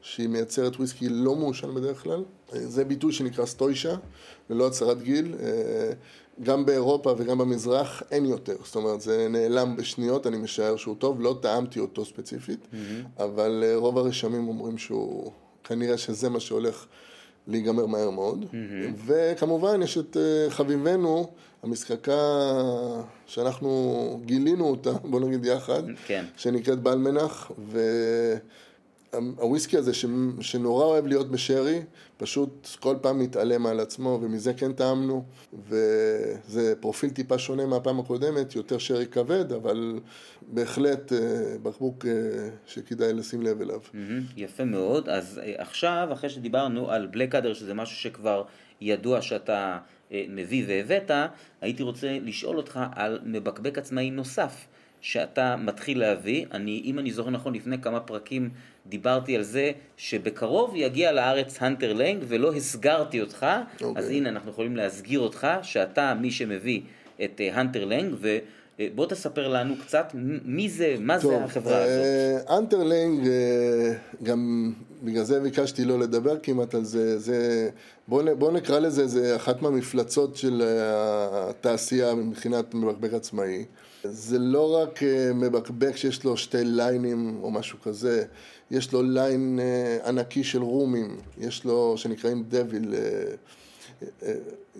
שהיא מייצרת וויסקי לא מעושן בדרך כלל. אה, זה ביטוי שנקרא סטוישה, ללא הצהרת גיל. גם באירופה וגם במזרח אין יותר, זאת אומרת זה נעלם בשניות, אני משער שהוא טוב, לא טעמתי אותו ספציפית, אבל אה, רוב הרשמים אומרים שהוא, כנראה שזה מה שהולך להיגמר מהר מאוד. וכמובן יש את אה, חביבנו, המזקקה שאנחנו גילינו אותה, בוא נגיד יחד, כן. שנקראת באלמנח, והוויסקי הזה ש... שנורא אוהב להיות בשרי, פשוט כל פעם מתעלם על עצמו, ומזה כן טעמנו, וזה פרופיל טיפה שונה מהפעם הקודמת, יותר שרי כבד, אבל בהחלט אה, בקבוק אה, שכדאי לשים לב אליו. יפה מאוד. אז אה, עכשיו, אחרי שדיברנו על בלק אדר, שזה משהו שכבר ידוע שאתה מביא והבאת, הייתי רוצה לשאול אותך על מבקבק עצמאי נוסף. שאתה מתחיל להביא, אני, אם אני זוכר נכון, לפני כמה פרקים דיברתי על זה שבקרוב יגיע לארץ Hunter Laing ולא הסגרתי אותך, אוקיי. אז הנה אנחנו יכולים להסגיר אותך, שאתה מי שמביא את אה, Hunter Laing, ובוא תספר לנו קצת מי זה, מה זה החברה הזאת. Hunter Laing, אה, גם בגלל זה ביקשתי לא לדבר כמעט על זה, זה בואו בוא נקרא לזה, זה אחת מהמפלצות של אה, התעשייה מבחינת מבקבק עצמאי. זה לא רק אה, מבקבק שיש לו שתי ליינים או משהו כזה, יש לו ליין אה, ענקי של רומים, יש לו, שנקראים Devil,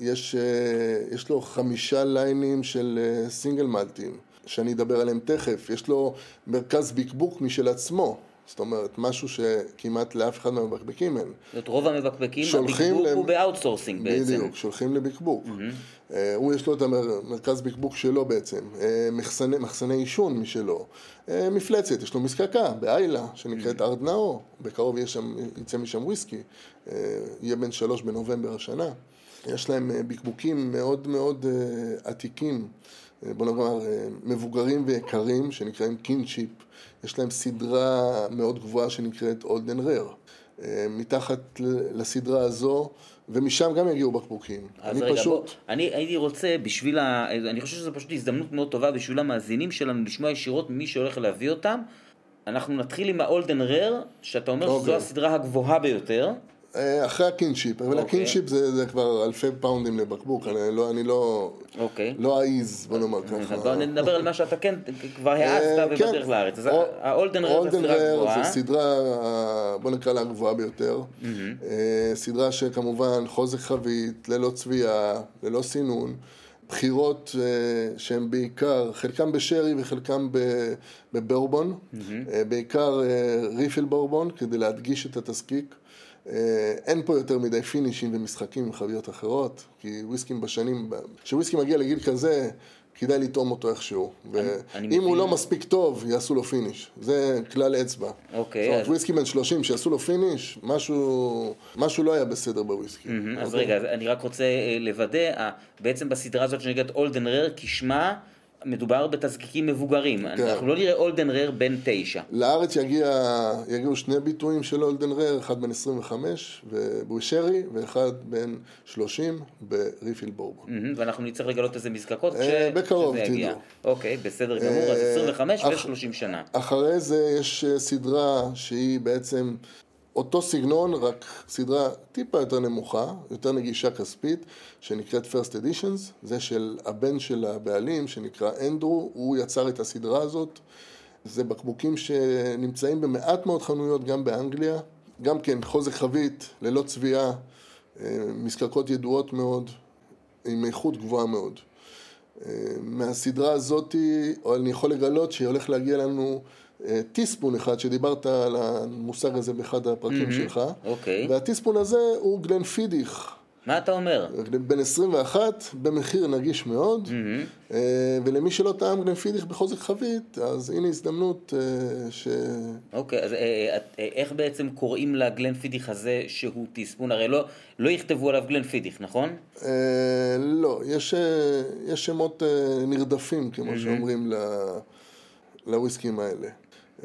יש, אה, יש לו חמישה ליינים של סינגל מלטים, שאני אדבר עליהם תכף. יש לו מרכז בקבוק משל עצמו, זאת אומרת, משהו שכמעט לאף אחד מהמבקבקים אין. זאת אומרת, רוב המבקבקים, שולחים הבקבוק להם- הוא ב outsourcing בעצם. בדיוק, שולחים לבקבוק. אה, הוא יש לו את המרכז בקבוק שלו בעצם, אה, מחסני, מחסני עישון משלו, אה, מפלצת, יש לו מזקקה באיילה שנקראת ארד נאו, בקרוב שם, יצא משם וויסקי, אה, יהיה בן שלוש בנובמבר השנה. יש להם בקבוקים מאוד מאוד עתיקים, בוא נאמר מבוגרים ויקרים, שנקראים קינצ'יפ, יש להם סדרה מאוד גבוהה שנקראת אולדן רר. אה, מתחת ל- לסדרה הזו, ומשם גם יגיעו בקבוקים. אז אני רגע, פשוט... בוא, אני הייתי רוצה בשביל ה... אני חושב שזו פשוט הזדמנות מאוד טובה בשביל המאזינים שלנו לשמוע ישירות ממי שהולך להביא אותם. אנחנו נתחיל עם ה Old and Rare, שאתה אומר שזו אוקיי. הסדרה הגבוהה ביותר. אה, אחרי ה Kinship, אבל אוקיי. ה Kinship זה, זה כבר אלפי פאונדים לבקבוק, אני לא, אני לא, אוקיי. לא אעז, בוא נאמר ככה. בוא נדבר על מה שאתה כן כבר אה, העזת כן. ובדרך לארץ. אז Old- ה Old and Rare הסדרה Rare הגבוהה. זה סדרה, אה, בוא נקרא לה הגבוהה ביותר. אה, סדרה שכמובן חוזק חבית, ללא צביעה, ללא סינון. בחירות אה, שהן בעיקר, חלקם בשרי וחלקם בבורבון, אה, בעיקר אה, refill בורבון, כדי להדגיש את התזקיק. אה, אין פה יותר מדי פינישים ומשחקים עם חביות אחרות, כי וויסקים בשנים, כשוויסקי מגיע לגיל כזה, כדאי לטעום אותו איכשהו. ואם. הוא לא מספיק טוב, יעשו לו finish. זה כלל אצבע. אוקיי, זאת אומרת, וויסקי בן 30 שיעשו לו finish, משהו, משהו לא היה בסדר בוויסקי. אז אוקיי? רגע, אני רק רוצה אה, לוודא, בעצם בסדרה הזאת שנקראת אולדן רר, כשמה מדובר בתזקיקים מבוגרים. כן. אנחנו לא נראה אולדן רר בן תשע. לארץ יגיע, יגיעו שני ביטויים של אולדן רר, אחד בן 25 בבושרי, ואחד בן 30 בריפיל בורבון. מהמם, ואנחנו נצטרך לגלות איזה מזקקות אה, כש- בקרוב, כשזה יגיע. תדעו. אוקיי, בסדר גמור, אז אה, 25 אח- ו-30 שנה. אחרי זה יש אה, סדרה שהיא בעצם אותו סגנון, רק סדרה טיפה יותר נמוכה, יותר נגישה כספית, שנקראת First Editions, זה של הבן של הבעלים, שנקרא אנדרו, הוא יצר את הסדרה הזאת. זה בקבוקים שנמצאים במעט מאוד חנויות, גם באנגליה. גם כן חוזק חבית, ללא צביעה, אה, מזקקות ידועות מאוד, עם איכות גבוהה מאוד. אה, מהסדרה הזאת, או אני יכול לגלות שהולך להגיע לנו טיספון אחד, שדיברת על המושג הזה באחד הפרקים שלך. אוקיי. והטיספון הזה הוא גלן פידיך, מה אתה אומר? בן 21, במחיר נגיש מאוד, אה, ולמי שלא טעם גלן פידיך בחוזק חבית, אז הנה הזדמנות אה, ש... אוקיי, אז אה, אה, את- אה, איך בעצם קוראים לגלן פידיך הזה שהוא טיספון? הרי לא- לא יכתבו עליו גלן פידיך, נכון? אה, לא, יש, אה, יש שמות אה, נרדפים, כמו שאומרים, ל- לוויסקים האלה.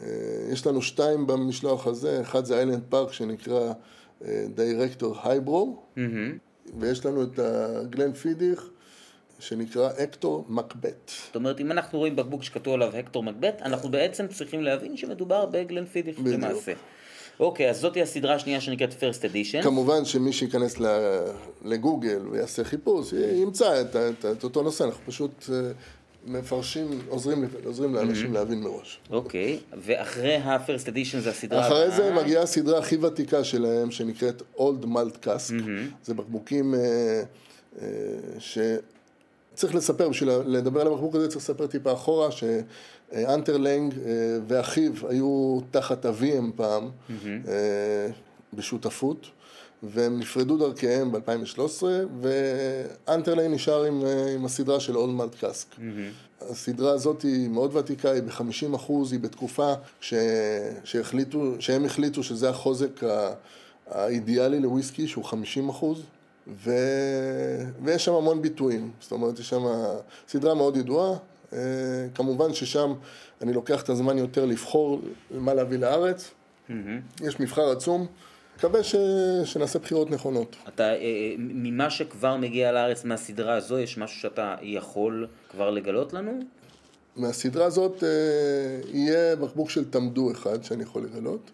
אה, יש לנו שתיים במשלוח הזה, אחד זה איילנד פארק שנקרא דירקטור הייברו, מהמם. ויש לנו את הגלן פידיך שנקרא אקטור מקבט. זאת אומרת, אם אנחנו רואים בקבוק שכתוב עליו הקטור מקבט, אנחנו בעצם צריכים להבין שמדובר בגלן פידיך בדיוק. למעשה. אוקיי, אז זאתי הסדרה השנייה שנקראת First Edition. כמובן שמי שייכנס לגוגל ויעשה חיפוש, ימצא את, את, את אותו נושא, אנחנו פשוט אה, מפרשים, עוזרים, עוזרים לאנשים להבין מראש. אוקיי, ואחרי ה-First Edition זה הסדרה אחרי זה. מגיעה הסדרה הכי ותיקה שלהם, שנקראת Old Malt Cask. זה בקבוקים אה, אה, שצריך לספר, בשביל לדבר על הבקבוק הזה צריך לספר טיפה אחורה, שאנטרלנג אה, ואחיו היו תחת אביהם פעם, אה, בשותפות. והם נפרדו דרכיהם ב-2013, ואנטרליין נשאר עם, אה, עם הסדרה של אולד מלט קאסק. הסדרה הזאת היא מאוד ותיקה, היא ב-50 אחוז, היא בתקופה ש... שהחליטו, שהם החליטו שזה החוזק ה... האידיאלי לוויסקי, שהוא 50 אחוז, ו... ויש שם המון ביטויים, זאת אומרת, יש שם סדרה מאוד ידועה, אה, כמובן ששם אני לוקח את הזמן יותר לבחור מה להביא לארץ, יש מבחר עצום, מקווה ש... שנעשה בחירות נכונות. אתה, אה, אה, ממה שכבר מגיע לארץ מהסדרה הזו, יש משהו שאתה יכול כבר לגלות לנו? מהסדרה הזאת אה, יהיה בקבוק של תמדו אחד שאני יכול לגלות.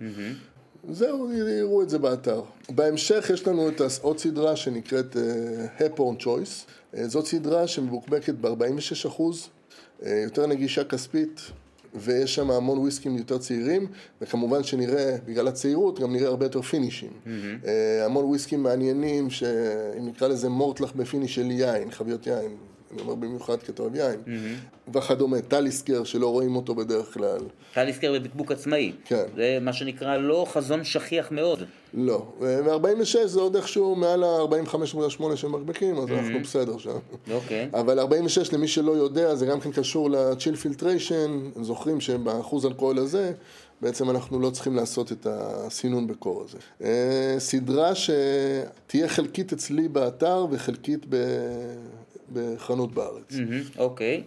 זהו, יראו את זה באתר. בהמשך יש לנו את עוד סדרה שנקראת הפורן צ'ויס. זאת סדרה שמבוקבקת ב-46 אחוז, יותר נגישה כספית, ויש שם המון וויסקים יותר צעירים, וכמובן שנראה, בגלל הצעירות, גם נראה הרבה יותר פינישים. אה, המון וויסקים מעניינים, שאם נקרא לזה Mortlach ב finish של יין, חביות יין. אני אומר במיוחד אוהב יין, וכדומה, Talisker שלא רואים אותו בדרך כלל. Talisker בבקבוק עצמאי. כן. זה מה שנקרא לא חזון שכיח מאוד. לא, ו-46 זה עוד איכשהו מעל ה-45.8 של מקבקים, אז אנחנו בסדר שם. אוקיי. אבל 46 למי שלא יודע, זה גם כן קשור ל-chill filtration, זוכרים שבאחוז אלכוהול הזה, בעצם אנחנו לא צריכים לעשות את הסינון בקור הזה. אה, סדרה שתהיה חלקית אצלי באתר וחלקית ב- בחנות בארץ. מהמם, אוקיי.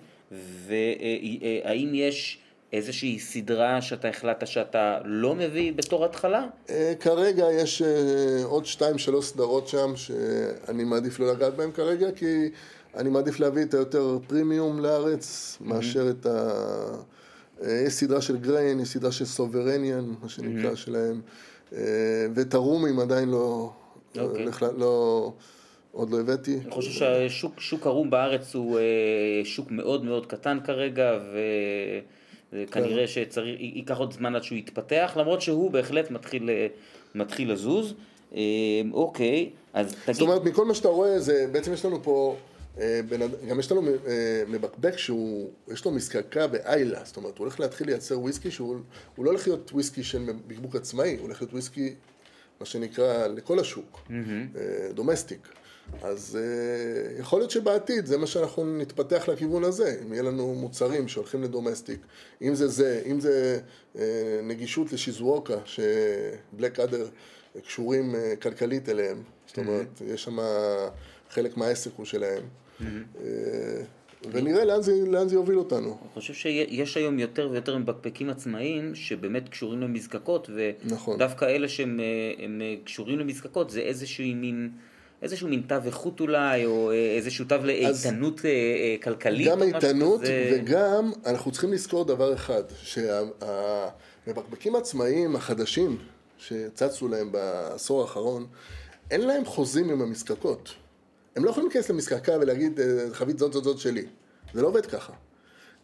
והאם יש איזושהי סדרה שאתה החלטת שאתה לא מביא בתור התחלה? אה, כרגע יש אה, עוד שתיים שלוש סדרות שם שאני מעדיף לא לגעת בהן כרגע כי אני מעדיף להביא את היותר פרימיום לארץ מאשר את ה... אה, יש סדרה של גריין, יש סדרה של סוברניאן, מה שנקרא שלהם, אה, ואת הרומים עדיין לא... אוקיי. לא... עוד לא הבאתי. אני חושב שהשוק שוק הרום בארץ הוא אה, שוק מאוד מאוד קטן כרגע, וכנראה שצריך, ייקח עוד זמן עד שהוא יתפתח, למרות שהוא בהחלט מתחיל, אה, מתחיל לזוז. אה, אוקיי, אז תגיד... זאת אומרת, מכל מה שאתה רואה, זה בעצם יש לנו פה, אה, גם יש לנו אה, מבקבק שהוא, יש לו מזקקה ב Islay, זאת אומרת, הוא הולך להתחיל לייצר וויסקי שהוא הוא לא הולך להיות וויסקי של בקבוק עצמאי, הוא הולך להיות וויסקי, מה שנקרא, לכל השוק, אה, domestic. אז אה, יכול להיות שבעתיד זה מה שאנחנו נתפתח לכיוון הזה, אם יהיה לנו מוצרים שהולכים ל domestic, אם זה זה, אם זה אה, נגישות לשיזואוקה, שבלק אדר קשורים אה, כלכלית אליהם, זאת אומרת, יש שם חלק מהעסק הוא שלהם, אה, ונראה לאן זה, לאן זה יוביל אותנו. אני חושב שיש היום יותר ויותר מבקבקים עצמאיים שבאמת קשורים למזקקות, נכון. ודווקא אלה שהם הם, קשורים למזקקות זה איזשהו מין... איזשהו מין תו איכות אולי, או אה, איזשהו תו לאיתנות אה, אה, כלכלית. גם איתנות, כזה. וגם אנחנו צריכים לזכור דבר אחד, שהמבקבקים העצמאיים החדשים שצצו להם בעשור האחרון, אין להם חוזים עם המזקקות. הם לא יכולים להיכנס למזקקה ולהגיד, "אה, חבית זאת זאת זאת שלי. זה לא עובד ככה.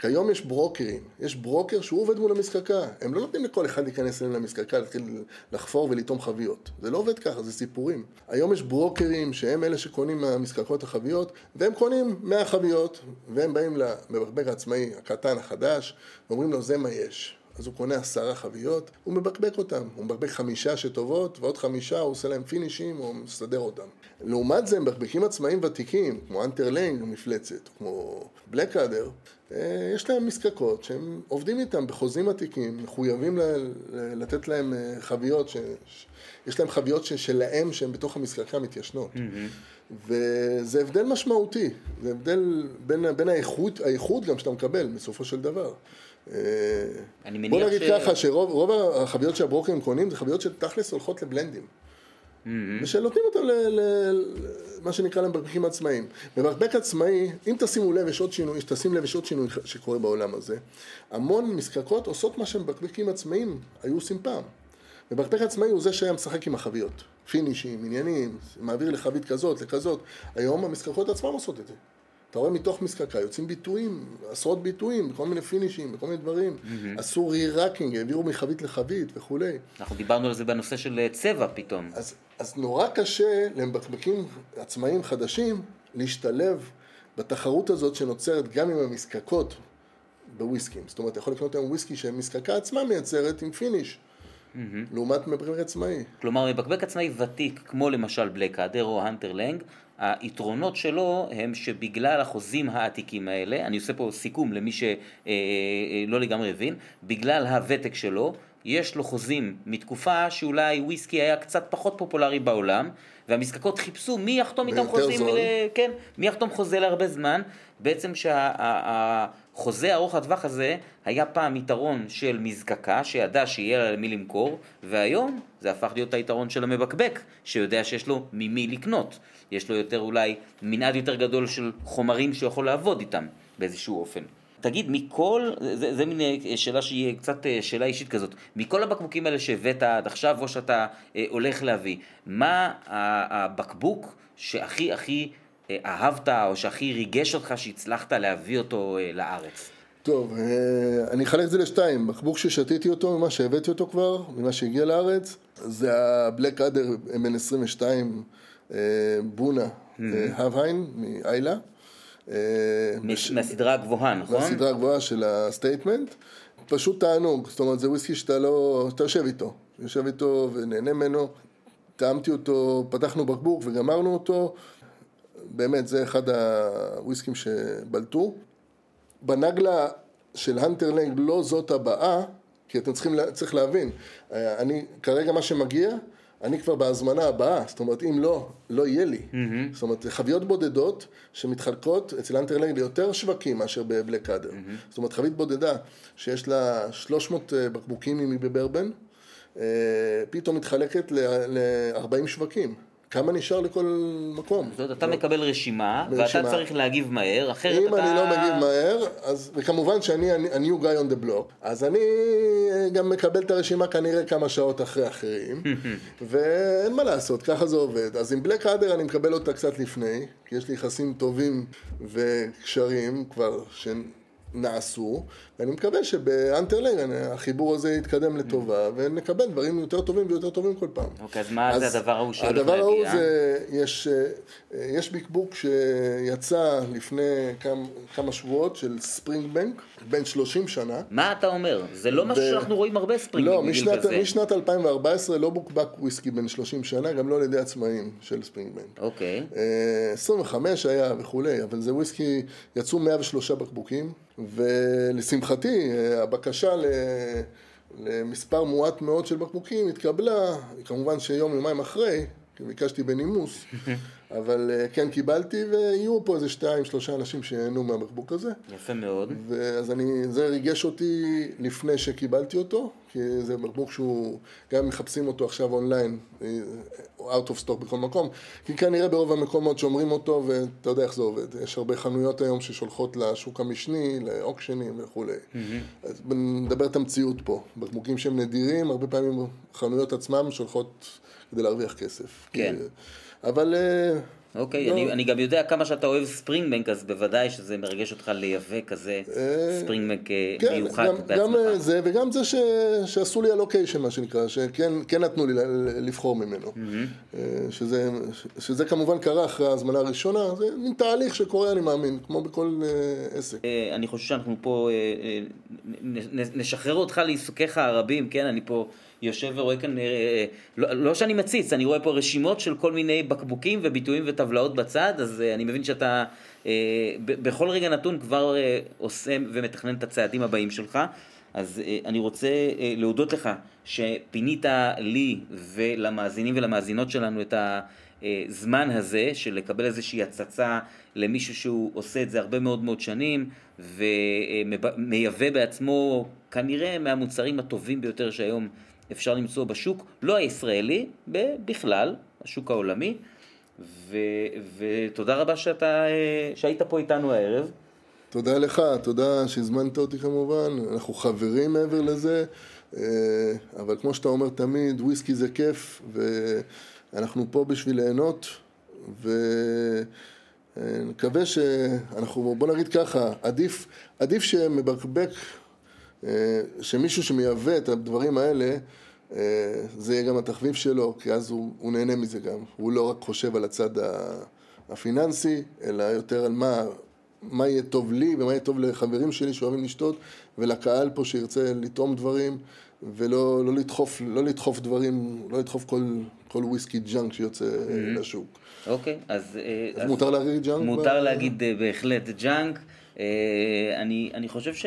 כיום יש ברוקרים, יש ברוקר שהוא עובד מול המזקקה. הם לא נותנים לכל אחד להיכנס אליהם למזקקה, להתחיל לחפור ולטעום חביות. זה לא עובד ככה, זה סיפורים. היום יש ברוקרים שהם אלה שקונים מהמזקקות החביות, והם קונים 100 חביות, והם באים למבקבק העצמאי הקטן החדש, ואומרים לו זה מה יש. אז הוא קונה עשרה חביות, הוא מבקבק אותם. הוא מבקבק חמישה שטובות, ועוד חמישה הוא עושה להם פינישים, או מסדר אותם. לעומת זה, מבקבקים עצמאיים ותיקים, כמו אנטרלנג מפלצת, כמו בלקאדר, אה, יש להם מזקקות שהם עובדים איתם בחוזים עתיקים, מחויבים ל- ל- לתת להם אה, חביות, ש... יש להם חביות ש- שלהם שהן בתוך המזקקה מתיישנות. וזה הבדל משמעותי, זה הבדל בין, בין האיכות, האיכות גם שאתה מקבל בסופו של דבר. אה, בוא נגיד ש- ככה, שרוב רוב החביות שהברוקרים קונים זה חביות שתכלס הולכות לבלנדים. ושנותנים אותם למה שנקרא להם עצמאיים. במבקבק עצמאי, אם תשימו לב, יש עוד שינוי, תשים לב, יש עוד שינוי שקורה בעולם הזה. המון מזקקות עושות מה שמבקבקים עצמאיים היו עושים פעם. מבקבק עצמאי הוא זה שהיה משחק עם החביות. פינישים, עניינים, מעביר לחבית כזאת, לכזאת. היום המזקקות עצמן עושות את זה. אתה רואה מתוך מזקקה יוצאים ביטויים, עשרות ביטויים, כל מיני פינישים, כל מיני דברים. עשו רי-ראקינג, העבירו מחבית לחבית וכולי. אנחנו דיברנו על זה בנושא של אה, צבע פתאום. אז, אז נורא קשה למבקבקים עצמאיים חדשים להשתלב בתחרות הזאת שנוצרת גם עם המזקקות בוויסקים. זאת אומרת, אתה יכול לקנות היום וויסקי שהמזקקה עצמה מייצרת עם finish, לעומת מבקבק עצמאי. כלומר, מבקבק עצמאי ותיק, כמו למשל Blackadder או Hunter Laing, היתרונות שלו הם שבגלל החוזים העתיקים האלה, אני עושה פה סיכום למי שלא לגמרי הבין, בגלל הוותק שלו, יש לו חוזים מתקופה שאולי וויסקי היה קצת פחות פופולרי בעולם, והמזקקות חיפשו מי יחתום איתם חוזים. ל- כן, מי יחתום חוזה להרבה זמן, בעצם שהחוזה ארוך הטווח הזה היה פעם יתרון של מזקקה שידע שיהיה לה למי למכור, והיום זה הפך להיות היתרון של המבקבק, שיודע שיש לו ממי לקנות, יש לו יותר אולי מנעד יותר גדול של חומרים שהוא יכול לעבוד איתם באיזשהו אופן. תגיד, מכל, זה, זה מין אה, שאלה שהיא קצת אה, שאלה אישית כזאת, מכל הבקבוקים האלה שהבאת עד עכשיו או שאתה אה, הולך להביא, מה הבקבוק שהכי הכי אה, אהבת או שהכי ריגש אותך שהצלחת להביא אותו אה, לארץ? טוב, אה, אני אחלק את זה לשתיים. בקבוק ששתיתי אותו ממה שהבאתי אותו כבר, ממה שהגיע לארץ, זה ה Blackadder בן 22 אה, Bunnahabhain מ Islay. אה, מש- מהסדרה הגבוהה, נכון? מהסדרה הגבוהה של ה Statement. פשוט תענוג, זאת אומרת זה וויסקי שאתה לא, שאתה יושב איתו, יושב איתו ונהנה ממנו. טעמתי אותו, פתחנו בקבוק וגמרנו אותו. באמת, זה אחד הוויסקים שבלטו. בנגלה של הנטר לנג לא זאת הבאה, כי אתם צריכים, צריך להבין, אה, אני, כרגע מה שמגיע, אני כבר בהזמנה הבאה, זאת אומרת, אם לא, לא יהיה לי. Mm-hmm. זאת אומרת, חביות בודדות שמתחלקות אצל הנטר לנג ליותר שווקים מאשר בבלק אדר. Mm-hmm. זאת אומרת, חבית בודדה שיש לה 300 בקבוקים אם היא בברבן, אה, פתאום מתחלקת ל-40 שווקים. כמה נשאר לכל מקום? זאת אומרת, אתה מקבל רשימה, רשימה. ואתה צריך להגיב מהר, אחרת אם אתה... אני לא מגיב מהר, אז, וכמובן שאני ה-new guy on the block, אז אני אה, גם מקבל את הרשימה כנראה כמה שעות אחרי אחרים, ואין מה לעשות, ככה זה עובד. אז עם בלק אדר אני מקבל אותה קצת לפני, כי יש לי יחסים טובים וקשרים כבר שנעשו, ואני מקווה שב Hunter Laing החיבור הזה יתקדם לטובה, ונקבל דברים יותר טובים ויותר טובים כל פעם. אוקיי, אז מה זה הדבר ההוא שהולך הדבר ההוא להגיע? זה, יש, אה, יש בקבוק שיצא לפני כמה, כמה שבועות של Springbank, בן 30 שנה. מה אתה אומר? זה לא משהו שאנחנו רואים הרבה ספרינגים לא, משנת. משנת 2014 לא בוקבק וויסקי בן 30 שנה, גם לא על ידי עצמאים של Springbank. אוקיי. אה, 25 היה וכולי, אבל זה וויסקי, יצאו 103 בקבוקים, ולשמחתי, אה, הבקשה ל... למספר מועט מאוד של בקבוקים התקבלה, כמובן שיום יומיים אחרי, כי ביקשתי בנימוס, אבל אה, כן קיבלתי, ויהיו פה איזה שתיים, שלושה אנשים שיהנו מהבקבוק הזה. יפה מאוד. ואז אני, זה ריגש אותי לפני שקיבלתי אותו, כי זה בקבוק שהוא, גם מחפשים אותו עכשיו אונליין, אה, out of stock בכל מקום, כי כנראה ברוב המקומות שומרים אותו, ואתה יודע איך זה עובד. יש הרבה חנויות היום ששולחות לשוק המשני, לאוקשנים וכולי. אז נדבר את המציאות פה. בקבוקים שהם נדירים, הרבה פעמים חנויות עצמם שולחות כדי להרוויח כסף. כן. כי- אבל... אה, אוקיי, לא. אני, אני גם יודע כמה שאתה אוהב ספרינגבנק, אז בוודאי שזה מרגש אותך לייבא כזה ספרינגבנק אה, כן, מיוחד גם, גם בעצמך. אה, זה, וגם זה ש, שעשו לי הלוקיישן, מה שנקרא, שכן כן נתנו לי לבחור ממנו. אה, שזה, שזה כמובן קרה אחרי ההזמנה הראשונה, זה מין תהליך שקורה, אני מאמין, כמו בכל אה, עסק. אה, אני חושב שאנחנו פה, אה, אה, נשחרר אותך לעיסוקיך הרבים, כן? אני פה יושב ורואה כאן, לא, לא שאני מציץ, אני רואה פה רשימות של כל מיני בקבוקים וביטויים וטבלאות בצד, אז אה, אני מבין שאתה אה, בכל רגע נתון כבר אה, עושה ומתכנן את הצעדים הבאים שלך. אז אני רוצה להודות לך שפינית לי ולמאזינים ולמאזינות שלנו את הזמן הזה של לקבל איזושהי הצצה למישהו שהוא עושה את זה הרבה מאוד מאוד שנים ומייבא בעצמו כנראה מהמוצרים הטובים ביותר שהיום אפשר למצוא בשוק, לא הישראלי, בכלל, השוק העולמי. ו, ותודה רבה שאתה, אה, שהיית פה איתנו הערב. תודה לך, תודה שהזמנת אותי כמובן, אנחנו חברים מעבר לזה, אה, אבל כמו שאתה אומר תמיד, וויסקי זה כיף, ואנחנו פה בשביל ליהנות, ונקווה שאנחנו, בוא נגיד ככה, עדיף, עדיף שמבקבק, אה, שמישהו שמייבא את הדברים האלה, אה, זה יהיה גם התחביב שלו, כי אז הוא, הוא נהנה מזה גם. הוא לא רק חושב על הצד הפיננסי, אלא יותר על מה, מה יהיה טוב לי ומה יהיה טוב לחברים שלי שאוהבים לשתות, ולקהל פה שירצה לטעום דברים, ולא לא לדחוף, לא לדחוף דברים, לא לדחוף כל, כל וויסקי junk שיוצא לשוק. אוקיי, אז... אה, אז מותר להגיד junk? מותר ב- להגיד אה, בהחלט junk. אה, אני, אני חושב ש...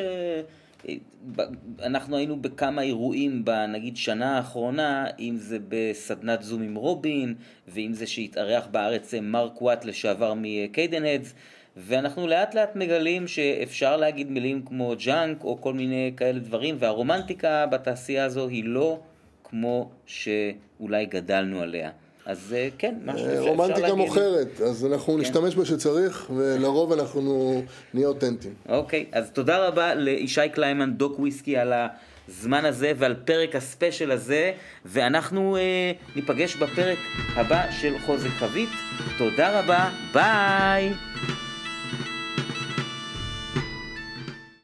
אנחנו היינו בכמה אירועים בנגיד שנה האחרונה, אם זה בסדנת זום עם רובין, ואם זה שהתארח בארץ אה, מרק וואט לשעבר מקיידנהדס, ואנחנו לאט לאט מגלים שאפשר להגיד מילים כמו junk או כל מיני כאלה דברים, והרומנטיקה בתעשייה הזו היא לא כמו שאולי גדלנו עליה. אז אה, כן, משהו שאפשר להגיד. רומנטיקה מוכרת, אז אנחנו נשתמש בה שצריך, ולרוב אנחנו נהיה אותנטיים. אוקיי, אז תודה רבה לישי קליימן, דוק וויסקי, על הזמן הזה ועל פרק ה special הזה, ואנחנו אה, ניפגש בפרק הבא של חוזק חבית. תודה רבה, ביי!